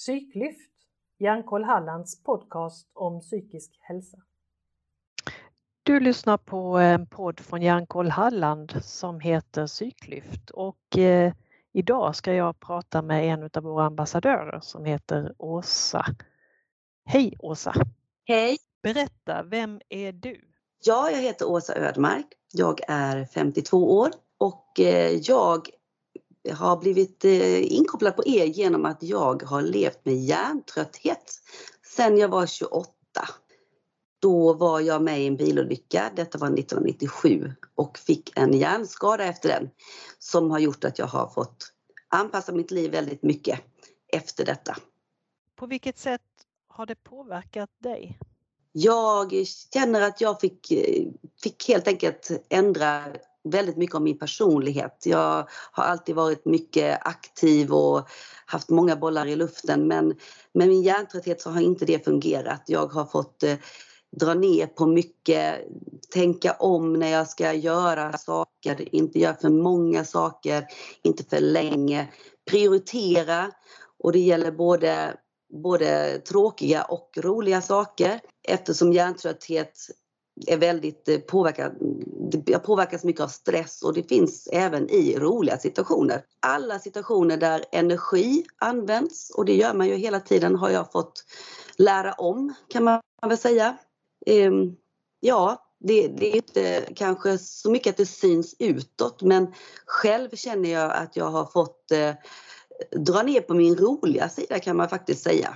Psyklyft, Hjärnkoll Hallands podcast om psykisk hälsa. Du lyssnar på en podd från Hjärnkoll Halland som heter Psyklyft och eh, idag ska jag prata med en av våra ambassadörer som heter Åsa. Hej Åsa! Hej! Berätta, vem är du? Ja, jag heter Åsa Ödmark. Jag är 52 år och eh, jag har blivit eh, inkopplad på er genom att jag har levt med hjärntrötthet sedan jag var 28. Då var jag med i en bilolycka, detta var 1997 och fick en hjärnskada efter den som har gjort att jag har fått anpassa mitt liv väldigt mycket efter detta. På vilket sätt har det påverkat dig? Jag känner att jag fick, eh, fick helt enkelt ändra väldigt mycket om min personlighet. Jag har alltid varit mycket aktiv och haft många bollar i luften men med min hjärntrötthet så har inte det fungerat. Jag har fått eh, dra ner på mycket, tänka om när jag ska göra saker, inte göra för många saker, inte för länge, prioritera och det gäller både både tråkiga och roliga saker eftersom hjärntrötthet är väldigt påverkad, jag påverkas mycket av stress och det finns även i roliga situationer. Alla situationer där energi används och det gör man ju hela tiden har jag fått lära om kan man väl säga. Ehm, ja, det, det, är inte kanske så mycket att det syns utåt men själv känner jag att jag har fått eh, dra ner på min roliga sida kan man faktiskt säga.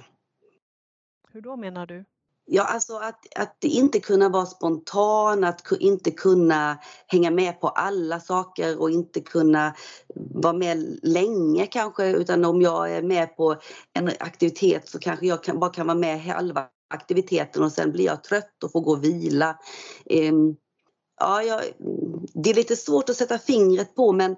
Hur då menar du? Ja, alltså att, att inte kunna vara spontan, att inte kunna hänga med på alla saker och inte kunna vara med länge kanske utan om jag är med på en aktivitet så kanske jag kan, bara kan vara med halva aktiviteten och sen blir jag trött och får gå och vila. Um, ja, jag, det är lite svårt att sätta fingret på men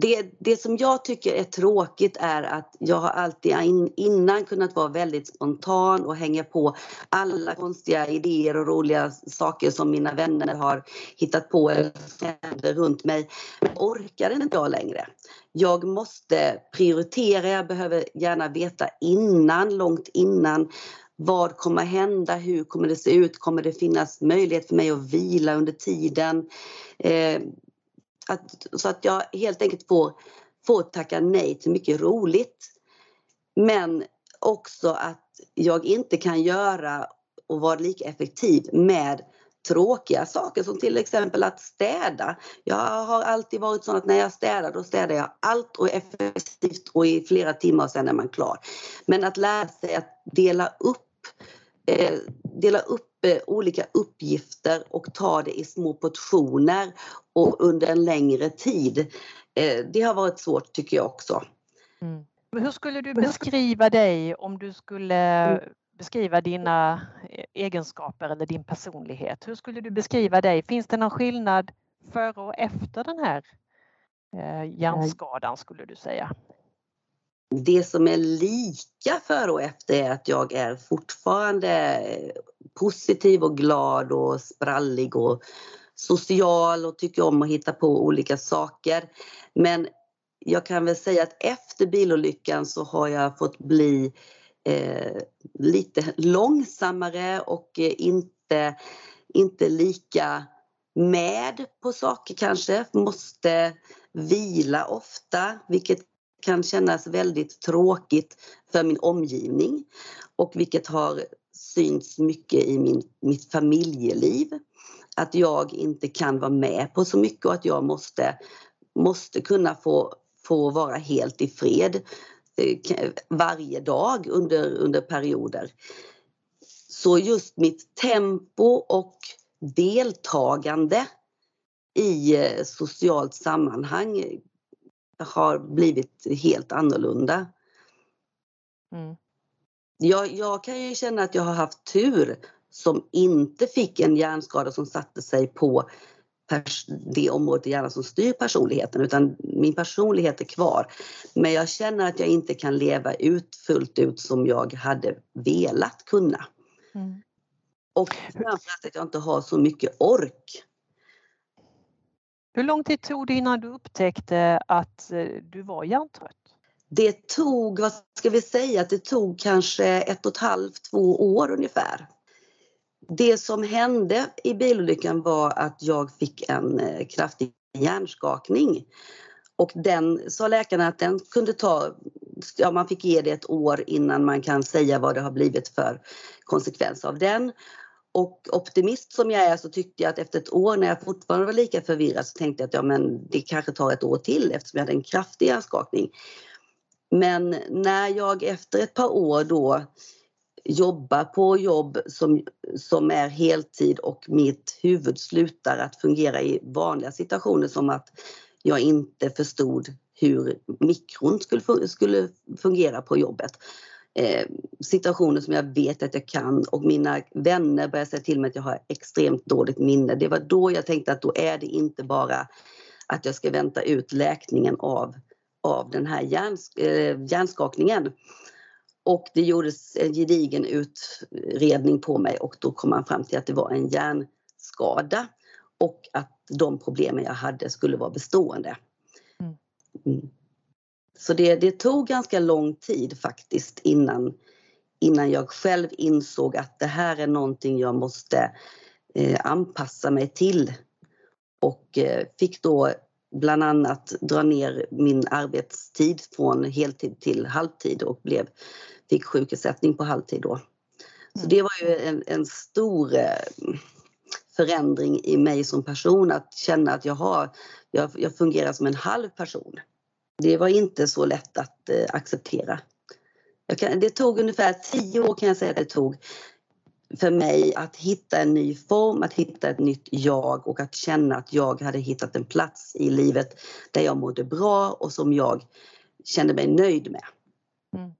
det, det som jag tycker är tråkigt är att jag har alltid innan kunnat vara väldigt spontan och hänga på alla konstiga idéer och roliga saker som mina vänner har hittat på eller runt mig. Men orkar inte jag längre. Jag måste prioritera, jag behöver gärna veta innan, långt innan vad kommer hända? Hur kommer det se ut? Kommer det finnas möjlighet för mig att vila under tiden? Eh, att, så att jag helt enkelt får, får tacka nej till mycket roligt. Men också att jag inte kan göra och vara lika effektiv med tråkiga saker som till exempel att städa. Jag har alltid varit sån att när jag städar då städar jag allt och effektivt och i flera timmar och sen är man klar. Men att lära sig att dela upp, dela upp Eh, olika uppgifter och ta det i små portioner och under en längre tid. Eh, det har varit svårt tycker jag också. Mm. Hur skulle du beskriva dig om du skulle mm. beskriva dina eh, egenskaper eller din personlighet? Hur skulle du beskriva dig? Finns det någon skillnad före och efter den här hjärnskadan skulle du säga? Det som är lika före och efter är att jag är fortfarande eh, positiv och glad och sprallig och social och tycker om att hitta på olika saker. Men jag kan väl säga att efter bilolyckan så har jag fått bli eh, lite långsammare och eh, inte, inte lika med på saker kanske. Måste vila ofta vilket kan kännas väldigt tråkigt för min omgivning och vilket har synts mycket i min, mitt familjeliv. Att jag inte kan vara med på så mycket och att jag måste, måste kunna få, få vara helt i fred eh, varje dag under, under perioder. Så just mitt tempo och deltagande i eh, socialt sammanhang har blivit helt annorlunda. Mm jag, jag kan ju känna att jag har haft tur som inte fick en hjärnskada som satte sig på det området i hjärnan som styr personligheten utan min personlighet är kvar. Men jag känner att jag inte kan leva ut fullt ut som jag hade velat kunna. Mm. Och framförallt att jag inte har så mycket ork. Hur lång tid tog det innan du upptäckte att eh, du var hjärntrött? Det tog, vad ska vi säga, det tog kanske ett och ett halvt, två år ungefär. Det som hände i bilolyckan var att jag fick en eh, kraftig hjärnskakning. Och den sa läkarna att den kunde ta, ja man fick ge det ett år innan man kan säga vad det har blivit för konsekvens av den. Och optimist som jag är så tyckte jag att efter ett år när jag fortfarande var lika förvirrad så tänkte jag att ja men det kanske tar ett år till eftersom jag hade en kraftig hjärnskakning. Men när jag efter ett par år då jobbar på jobb som, som är heltid och mitt huvud slutar att fungera i vanliga situationer som att jag inte förstod hur mikron skulle, skulle fungera på jobbet. Eh, situationer som jag vet att jag kan och mina vänner börjar säga till mig att jag har extremt dåligt minne. Det var då jag tänkte att då är det inte bara att jag ska vänta ut läkningen av, av den här hjärns, eh, hjärnskakningen. Och det gjordes en gedigen utredning på mig och då kom man fram till att det var en hjärnskada och att de problemen jag hade skulle vara bestående. Mm. Så det, det, tog ganska lång tid faktiskt innan, innan jag själv insåg att det här är någonting jag måste eh, anpassa mig till. Och eh, fick då bland annat dra ner min arbetstid från heltid till halvtid och blev, fick sjukersättning på halvtid då. Så mm. det var ju en, en stor eh, förändring i mig som person att känna att jag, har, jag, jag fungerar som en halv person. Det var inte så lätt att eh, acceptera. Kan, det tog ungefär tio år kan jag säga det tog för mig att hitta en ny form, att hitta ett nytt jag och att känna att jag hade hittat en plats i livet där jag mådde bra och som jag kände mig nöjd med. Mm.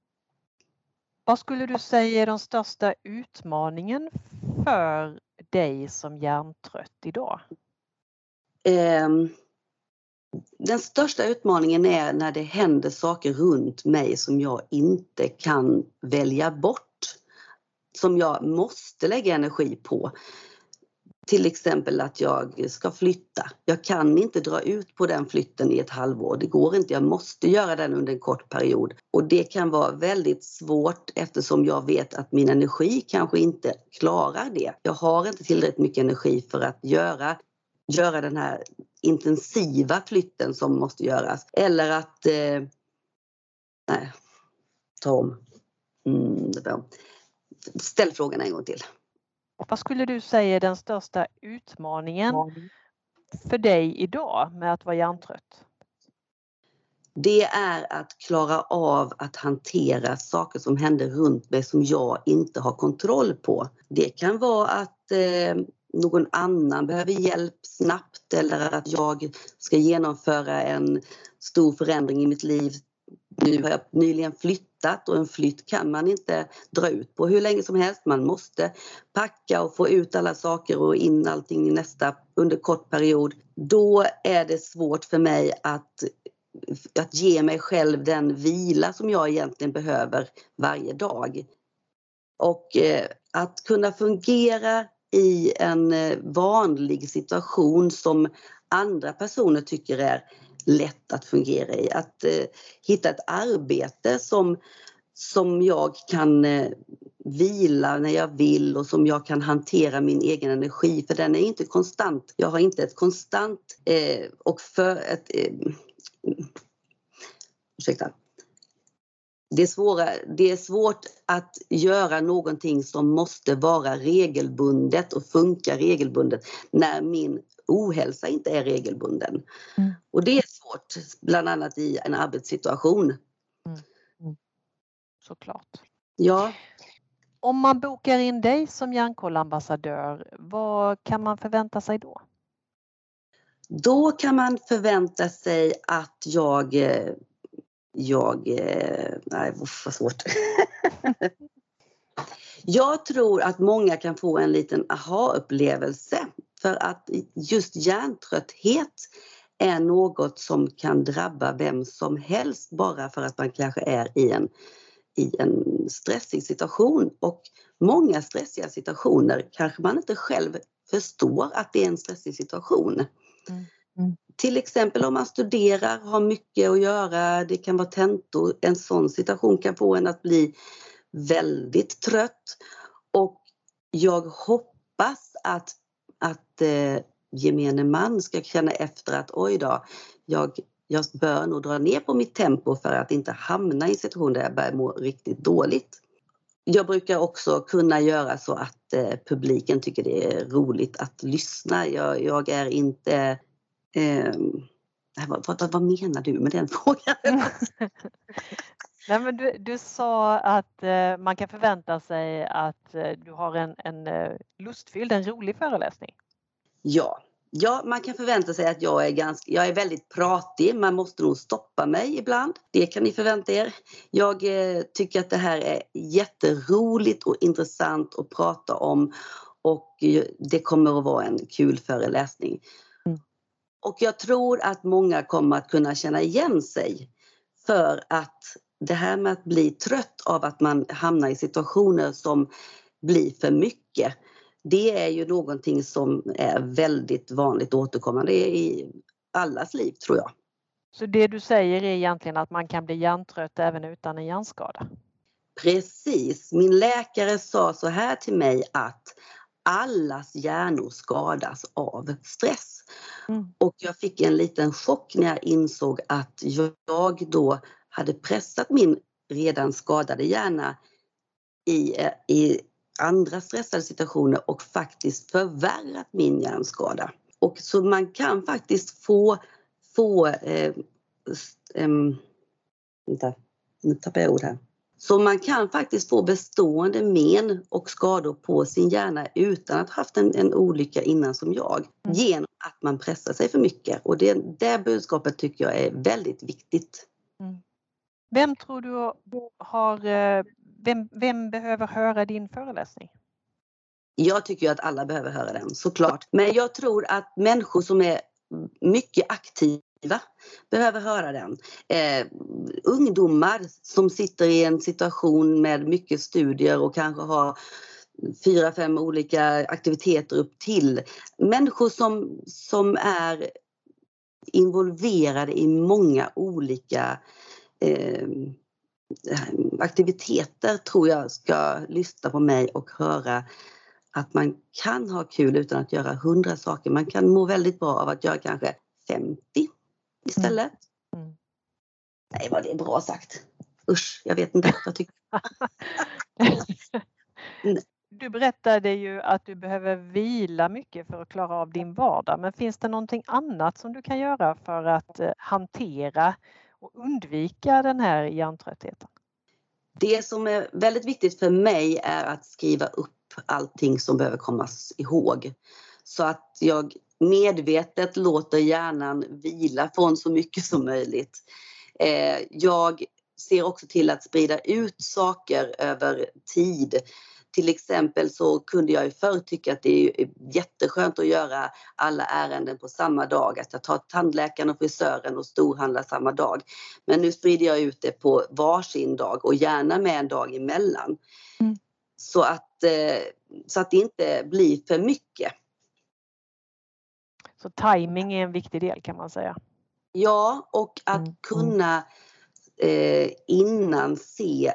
Vad skulle du säga är den största utmaningen för dig som hjärntrött idag? Um, den största utmaningen är när det händer saker runt mig som jag inte kan välja bort. Som jag måste lägga energi på. Till exempel att jag ska flytta. Jag kan inte dra ut på den flytten i ett halvår. Det går inte. Jag måste göra den under en kort period. Och det kan vara väldigt svårt eftersom jag vet att min energi kanske inte klarar det. Jag har inte tillräckligt mycket energi för att göra göra den här intensiva flytten som måste göras. Eller att... Eh, nej, ta om. Mm, Ställ frågan en gång till. Vad skulle du säga är den största utmaningen för dig idag med att vara hjärntrött? Det är att klara av att hantera saker som händer runt mig som jag inte har kontroll på. Det kan vara att eh, någon annan behöver hjälp snabbt eller att jag ska genomföra en stor förändring i mitt liv. Nu har jag nyligen flyttat och en flytt kan man inte dra ut på hur länge som helst. Man måste packa och få ut alla saker och in allting i nästa under kort period. Då är det svårt för mig att att ge mig själv den vila som jag egentligen behöver varje dag. Och eh, att kunna fungera i en eh, vanlig situation som andra personer tycker är lätt att fungera i. Att eh, hitta ett arbete som, som jag kan eh, vila när jag vill och som jag kan hantera min egen energi för den är inte konstant. Jag har inte ett konstant eh, och för ett... Eh, ursäkta det är, svåra, det är svårt att göra någonting som måste vara regelbundet och funka regelbundet när min ohälsa inte är regelbunden. Mm. Och det är svårt, bland annat i en arbetssituation. Mm. Mm. Såklart. Ja. Om man bokar in dig som hjärnkollambassadör, vad kan man förvänta sig då? Då kan man förvänta sig att jag eh, jag... Eh, nej, vad svårt. jag tror att många kan få en liten aha-upplevelse för att just hjärntrötthet är något som kan drabba vem som helst bara för att man kanske är i en, i en stressig situation. Och många stressiga situationer kanske man inte själv förstår att det är en stressig situation. Mm. Mm. Till exempel om man studerar, har mycket att göra, det kan vara tentor. En sån situation kan få en att bli väldigt trött. Och jag hoppas att, att eh, gemene man ska känna efter att oj då, jag, jag bör nog dra ner på mitt tempo för att inte hamna i en situation där jag börjar må riktigt dåligt. Jag brukar också kunna göra så att eh, publiken tycker det är roligt att lyssna. Jag, jag är inte eh, vad, vad, vad, menar du med den frågan? Nej, men du, du sa att eh, man kan förvänta sig att eh, du har en, en eh, lustfylld, en rolig föreläsning. Ja, Ja, man kan förvänta sig att jag är, ganska, jag är väldigt pratig. Man måste nog stoppa mig ibland. Det kan ni förvänta er. Jag eh, tycker att det här är jätteroligt och intressant att prata om och det kommer att vara en kul föreläsning. Och jag tror att många kommer att kunna känna igen sig för att det här med att bli trött av att man hamnar i situationer som blir för mycket det är ju någonting som är väldigt vanligt återkommande i allas liv tror jag. Så det du säger är egentligen att man kan bli hjärntrött även utan en hjärnskada? Precis. Min läkare sa så här till mig att allas hjärnor skadas av stress. Mm. Och jag fick en liten chock när jag insåg att jag då hade pressat min redan skadade hjärna i, eh, i andra stressade situationer och faktiskt förvärrat min hjärnskada. Och så man kan faktiskt få, få eh, eh, vänta, nu tappar jag ord här. Så man kan faktiskt få bestående men och skador på sin hjärna utan att ha haft en, en olycka innan som jag. Mm. Genom att man pressar sig för mycket. Och det, det budskapet tycker jag är väldigt viktigt. Mm. Vem tror du har eh, vem, vem behöver höra din föreläsning? Jag tycker att alla behöver höra den såklart. Men jag tror att människor som är mycket aktiva behöver höra den. Eh, ungdomar som sitter i en situation med mycket studier och kanske har fyra, fem olika aktiviteter upp till. Människor som, som är involverade i många olika eh, aktiviteter tror jag ska lyssna på mig och höra att man kan ha kul utan att göra hundra saker. Man kan må väldigt bra av att göra kanske 50 istället. Mm. Mm. Nej, vad det är bra sagt. Usch, jag vet inte. Jag tycker... du berättade ju att du behöver vila mycket för att klara av din vardag. Men finns det någonting annat som du kan göra för att eh, hantera och undvika den här hjärntröttheten? Det som är väldigt viktigt för mig är att skriva upp allting som behöver kommas ihåg. Så att jag medvetet låter hjärnan vila från så mycket som möjligt. Eh, jag ser också till att sprida ut saker över tid till exempel så kunde jag ju förr tycka att det är jätteskönt att göra alla ärenden på samma dag. Att jag tar tandläkaren och frisören och storhandlar samma dag. Men nu sprider jag ut det på varsin dag och gärna med en dag emellan. Mm. Så, att, eh, så att det inte blir för mycket. Så timing är en viktig del kan man säga? Ja, och att mm. kunna eh, innan se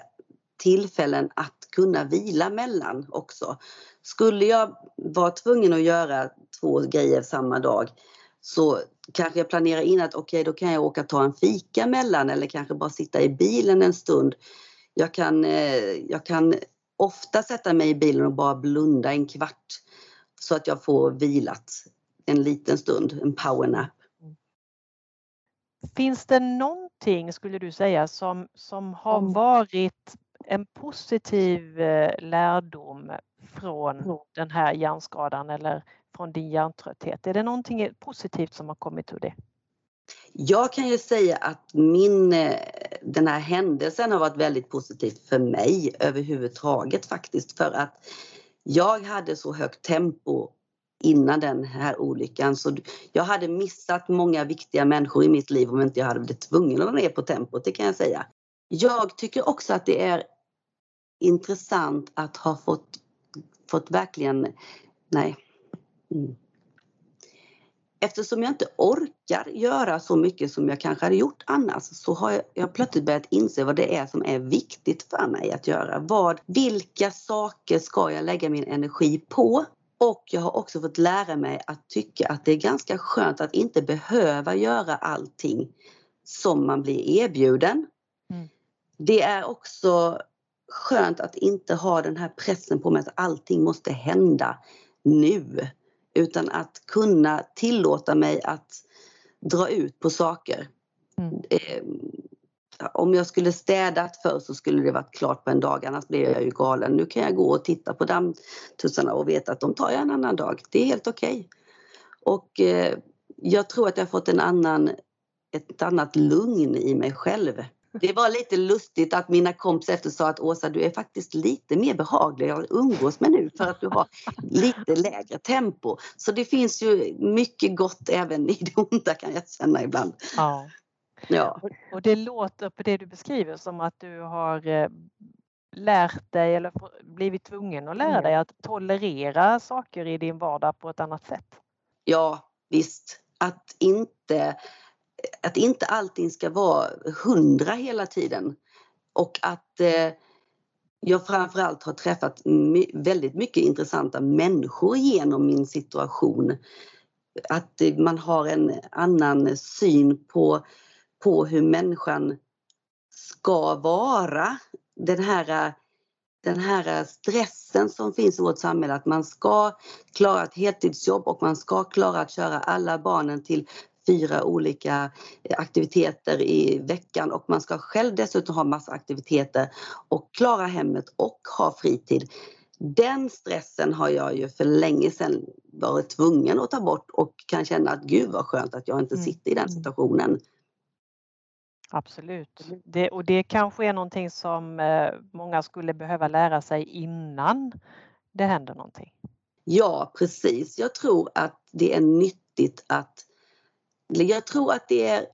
tillfällen att kunna vila mellan också. Skulle jag vara tvungen att göra två grejer samma dag så kanske jag planerar in att okej, okay, då kan jag åka ta en fika mellan eller kanske bara sitta i bilen en stund. Jag kan, eh, jag kan ofta sätta mig i bilen och bara blunda en kvart så att jag får vilat en liten stund, en powernap. Finns det någonting, skulle du säga, som, som har varit en positiv eh, lärdom från den här hjärnskadan eller från din hjärntrötthet? Är det någonting positivt som har kommit ur det? Jag kan ju säga att min, eh, den här händelsen har varit väldigt positivt för mig överhuvudtaget faktiskt för att jag hade så högt tempo innan den här olyckan så jag hade missat många viktiga människor i mitt liv om inte jag hade blivit tvungen att vara ner på tempot, det kan jag säga. Jag tycker också att det är intressant att ha fått, fått verkligen, nej. Mm. eftersom jag inte orkar göra så mycket som jag kanske hade gjort annars så har jag, jag plötsligt börjat inse vad det är som är viktigt för mig att göra. Vad, vilka saker ska jag lägga min energi på? Och jag har också fått lära mig att tycka att det är ganska skönt att inte behöva göra allting som man blir erbjuden. Mm. Det är också skönt att inte ha den här pressen på mig att allting måste hända nu. Utan att kunna tillåta mig att dra ut på saker. Mm. Om jag skulle städat förr så skulle det varit klart på en dag, annars blev jag ju galen. Nu kan jag gå och titta på dammtussarna och veta att de tar jag en annan dag. Det är helt okej. Okay. Och eh, jag tror att jag fått en annan, ett annat lugn i mig själv det var lite lustigt att mina kompisar efter sa att Åsa du är faktiskt lite mer behaglig att umgås med nu för att du har lite lägre tempo. Så det finns ju mycket gott även i det onda kan jag känna ibland. Ja. Ja. Och det låter på det du beskriver som att du har eh, lärt dig eller blivit tvungen att lära dig att tolerera saker i din vardag på ett annat sätt. Ja, visst. Att inte att inte allting ska vara hundra hela tiden. Och att eh, jag framförallt har träffat my väldigt mycket intressanta människor genom min situation. Att eh, man har en annan syn på, på hur människan ska vara. Den här, den här stressen som finns i vårt samhälle att man ska klara ett heltidsjobb och man ska klara att köra alla barnen till fyra olika aktiviteter i veckan och man ska själv dessutom ha massa aktiviteter och klara hemmet och ha fritid. Den stressen har jag ju för länge sedan varit tvungen att ta bort och kan känna att gud vad skönt att jag inte mm. sitter i den situationen. Absolut. Det, och det kanske är någonting som eh, många skulle behöva lära sig innan det händer någonting. Ja precis. Jag tror att det är nyttigt att jag tror att det är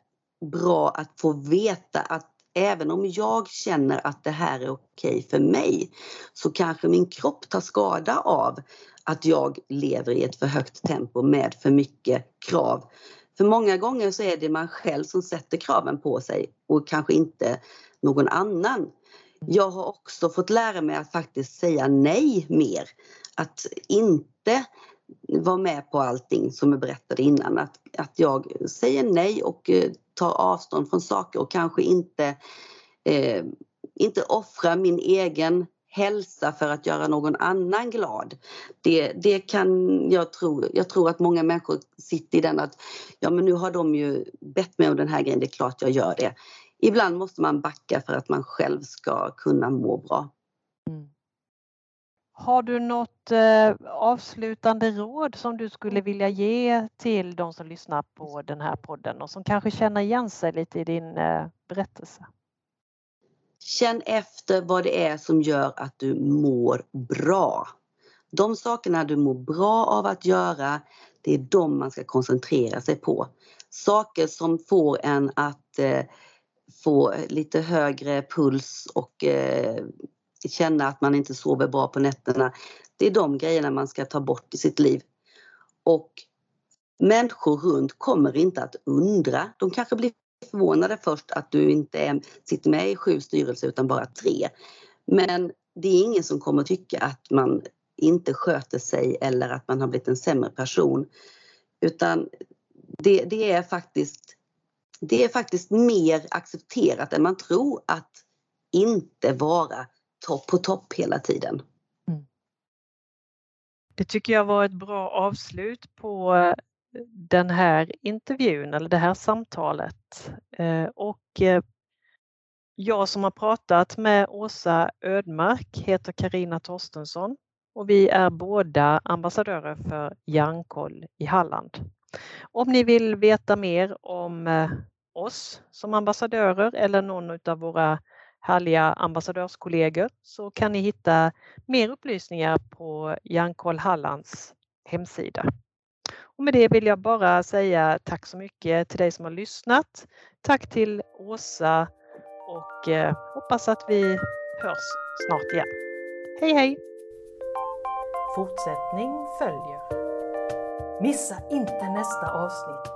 bra att få veta att även om jag känner att det här är okej för mig så kanske min kropp tar skada av att jag lever i ett för högt tempo med för mycket krav. För många gånger så är det man själv som sätter kraven på sig och kanske inte någon annan. Jag har också fått lära mig att faktiskt säga nej mer. Att inte vara med på allting som jag berättade innan. Att, att jag säger nej och eh, tar avstånd från saker och kanske inte, eh, inte offrar min egen hälsa för att göra någon annan glad. Det, det kan jag tro, jag tror att många människor sitter i den att ja men nu har de ju bett mig om den här grejen, det är klart jag gör det. Ibland måste man backa för att man själv ska kunna må bra. Mm. Har du något eh, avslutande råd som du skulle vilja ge till de som lyssnar på den här podden och som kanske känner igen sig lite i din eh, berättelse? Känn efter vad det är som gör att du mår bra. De sakerna du mår bra av att göra, det är de man ska koncentrera sig på. Saker som får en att eh, få lite högre puls och eh, känna att man inte sover bra på nätterna. Det är de grejerna man ska ta bort i sitt liv. Och människor runt kommer inte att undra. De kanske blir förvånade först att du inte är, sitter med i sju styrelser utan bara tre. Men det är ingen som kommer tycka att man inte sköter sig eller att man har blivit en sämre person. Utan det, det, är faktiskt, det är faktiskt mer accepterat än man tror att inte vara topp på topp hela tiden. Mm. Det tycker jag var ett bra avslut på eh, den här intervjun eller det här samtalet. Eh, och eh, jag som har pratat med Åsa Ödmark heter Karina Torstensson och vi är båda ambassadörer för Hjärnkoll i Halland. Om ni vill veta mer om eh, oss som ambassadörer eller någon av våra härliga ambassadörskollegor så kan ni hitta mer upplysningar på Hjärnkoll Hallands hemsida. Och med det vill jag bara säga tack så mycket till dig som har lyssnat. Tack till Åsa och eh, hoppas att vi hörs snart igen. Hej hej! Fortsättning följer. Missa inte nästa avsnitt